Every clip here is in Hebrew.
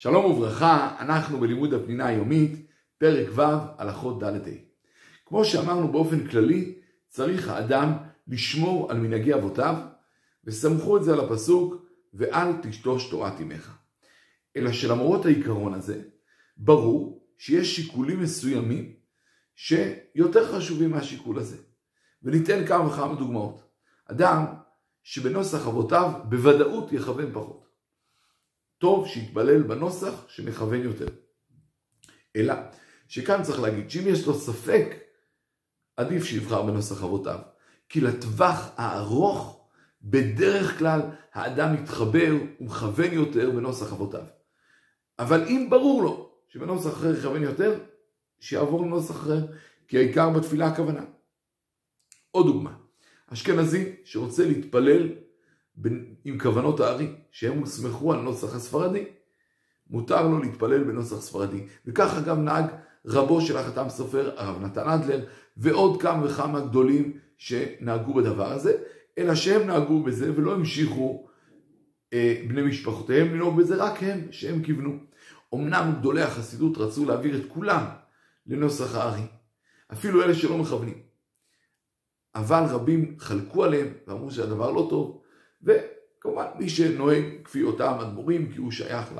שלום וברכה, אנחנו בלימוד הפנינה היומית, פרק ו', הלכות ד' ה'. כמו שאמרנו באופן כללי, צריך האדם לשמור על מנהגי אבותיו, וסמכו את זה על הפסוק, ואל תשתוש תורת אמך. אלא שלמרות העיקרון הזה, ברור שיש שיקולים מסוימים שיותר חשובים מהשיקול הזה. וניתן כמה וכמה דוגמאות. אדם שבנוסח אבותיו בוודאות יכוון פחות. טוב שיתפלל בנוסח שמכוון יותר. אלא שכאן צריך להגיד שאם יש לו ספק, עדיף שיבחר בנוסח אבותיו. כי לטווח הארוך, בדרך כלל האדם מתחבר ומכוון יותר בנוסח אבותיו. אבל אם ברור לו שבנוסח אחר יכוון יותר, שיעבור לנוסח אחר, כי העיקר בתפילה הכוונה. עוד דוגמה, אשכנזי שרוצה להתפלל עם כוונות הארי, שהם הוסמכו על נוסח הספרדי. מותר לו להתפלל בנוסח ספרדי. וכך אגב נהג רבו של החתם סופר, הרב נתן אדלר, ועוד כמה וכמה גדולים שנהגו בדבר הזה, אלא שהם נהגו בזה ולא המשיכו אה, בני משפחותיהם לנהוג בזה, רק הם, שהם כיוונו. אמנם גדולי החסידות רצו להעביר את כולם לנוסח הארי, אפילו אלה שלא מכוונים. אבל רבים חלקו עליהם ואמרו שהדבר לא טוב, וכמובן מי שנוהג כפי אותם אדמו"רים, כי הוא שייך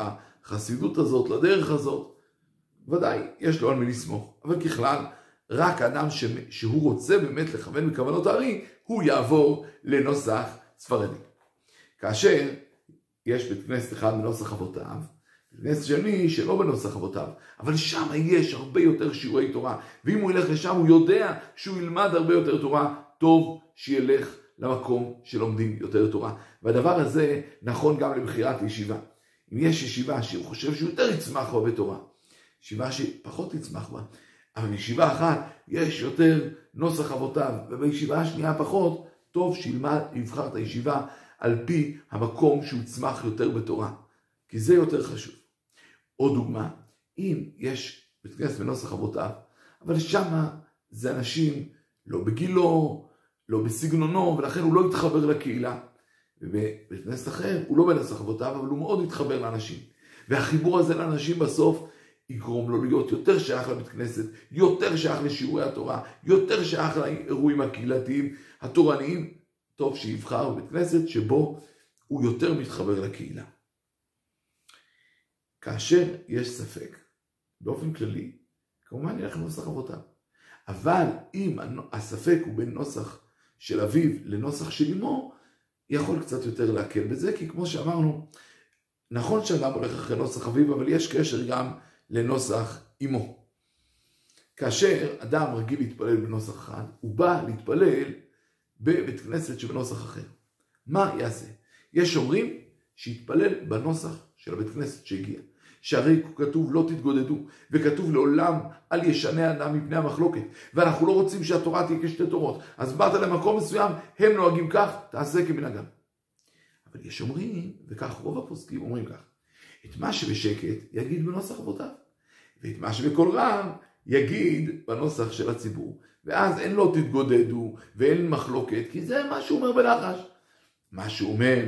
לחסידות הזאת, לדרך הזאת, ודאי יש לו על מי לסמוך. אבל ככלל, רק האדם ש... שהוא רוצה באמת לכוון בכוונות הארי, הוא יעבור לנוסח ספרדי. כאשר יש בית כנסת אחד בנוסח אבותיו, בית כנסת שני שלא בנוסח אבותיו, אבל שם יש הרבה יותר שיעורי תורה, ואם הוא ילך לשם הוא יודע שהוא ילמד הרבה יותר תורה, טוב שילך למקום שלומדים יותר תורה. והדבר הזה נכון גם לבחירת ישיבה. אם יש ישיבה שהוא חושב שהוא יותר יצמח בה בתורה, ישיבה שפחות יצמח בה, אבל בישיבה אחת יש יותר נוסח אבותיו, ובישיבה השנייה פחות, טוב שילמד, יבחר את הישיבה על פי המקום שהוא יצמח יותר בתורה. כי זה יותר חשוב. עוד דוגמה, אם יש בית כנסת בנוסח אבותיו, אבל שמה זה אנשים לא בגילו, לא בסגנונו, ולכן הוא לא התחבר לקהילה. ובבית כנסת אחר, הוא לא בנסח אבותיו, אבל הוא מאוד התחבר לאנשים. והחיבור הזה לאנשים בסוף יגרום לו להיות יותר שייך לבית כנסת, יותר שייך לשיעורי התורה, יותר שייך לאירועים הקהילתיים, התורניים. טוב שיבחר בבית כנסת שבו הוא יותר מתחבר לקהילה. כאשר יש ספק, באופן כללי, כמובן ילך לנוסח אבותיו. אבל אם הספק הוא בין נוסח של אביו לנוסח של אמו, יכול קצת יותר להקל בזה, כי כמו שאמרנו, נכון שאדם הולך אחרי נוסח אביו, אבל יש קשר גם לנוסח אמו. כאשר אדם רגיל להתפלל בנוסח אחד, הוא בא להתפלל בבית כנסת שבנוסח אחר. מה יעשה? יש אומרים שיתפלל בנוסח של הבית כנסת שהגיע. שהרי כתוב לא תתגודדו, וכתוב לעולם אל ישנה אדם מפני המחלוקת, ואנחנו לא רוצים שהתורה תהיה כשתי תורות, אז באת למקום מסוים, הם נוהגים כך, תעשה כמנהגם. אבל יש אומרים, וכך רוב הפוסקים אומרים כך, את מה שבשקט יגיד בנוסח אבותיו, ואת מה שבקול רם יגיד בנוסח של הציבור, ואז אין לא תתגודדו ואין מחלוקת, כי זה מה שהוא אומר בלחש. מה שהוא אומר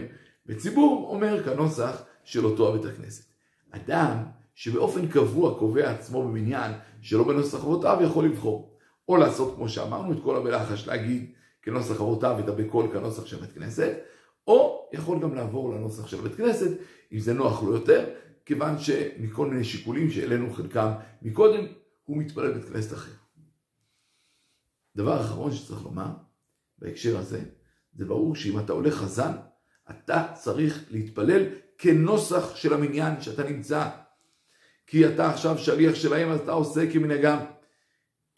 בציבור אומר כנוסח של אותו הבית הכנסת. אדם שבאופן קבוע קובע עצמו במניין שלא בנוסח אבותיו יכול לבחור. או לעשות כמו שאמרנו את כל המלאכש להגיד כנוסח אבותיו את הבקול כנוסח של בית כנסת, או יכול גם לעבור לנוסח של בית כנסת אם זה נוח לו יותר, כיוון שמכל מיני שיקולים שהעלינו חלקם מקודם, הוא מתפלל בית כנסת אחר. דבר אחרון שצריך לומר בהקשר הזה, זה ברור שאם אתה הולך חזן, אתה צריך להתפלל כנוסח של המניין שאתה נמצא. כי אתה עכשיו שליח שלהם אז אתה עושה כמנהגם.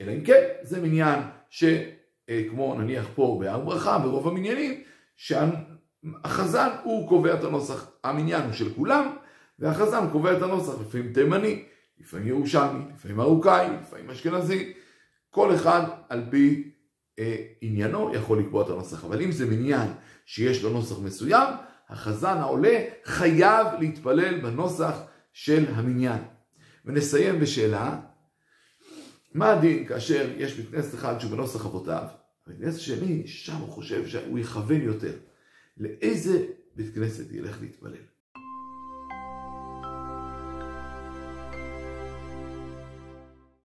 אלא אם כן, זה מניין שכמו נניח פה בהר ברכה, ברוב המניינים, שהחזן הוא קובע את הנוסח, המניין הוא של כולם, והחזן קובע את הנוסח, לפעמים תימני, לפעמים ירושלמי, לפעמים מרוקאי, לפעמים אשכנזי, כל אחד על פי אה, עניינו יכול לקבוע את הנוסח. אבל אם זה מניין שיש לו נוסח מסוים, החזן העולה חייב להתפלל בנוסח של המניין. ונסיים בשאלה, מה הדין כאשר יש בית כנסת אחד שהוא בנוסח אבותיו, ובית כנסת שני, שם הוא חושב שהוא יכוון יותר. לאיזה בית כנסת ילך להתפלל?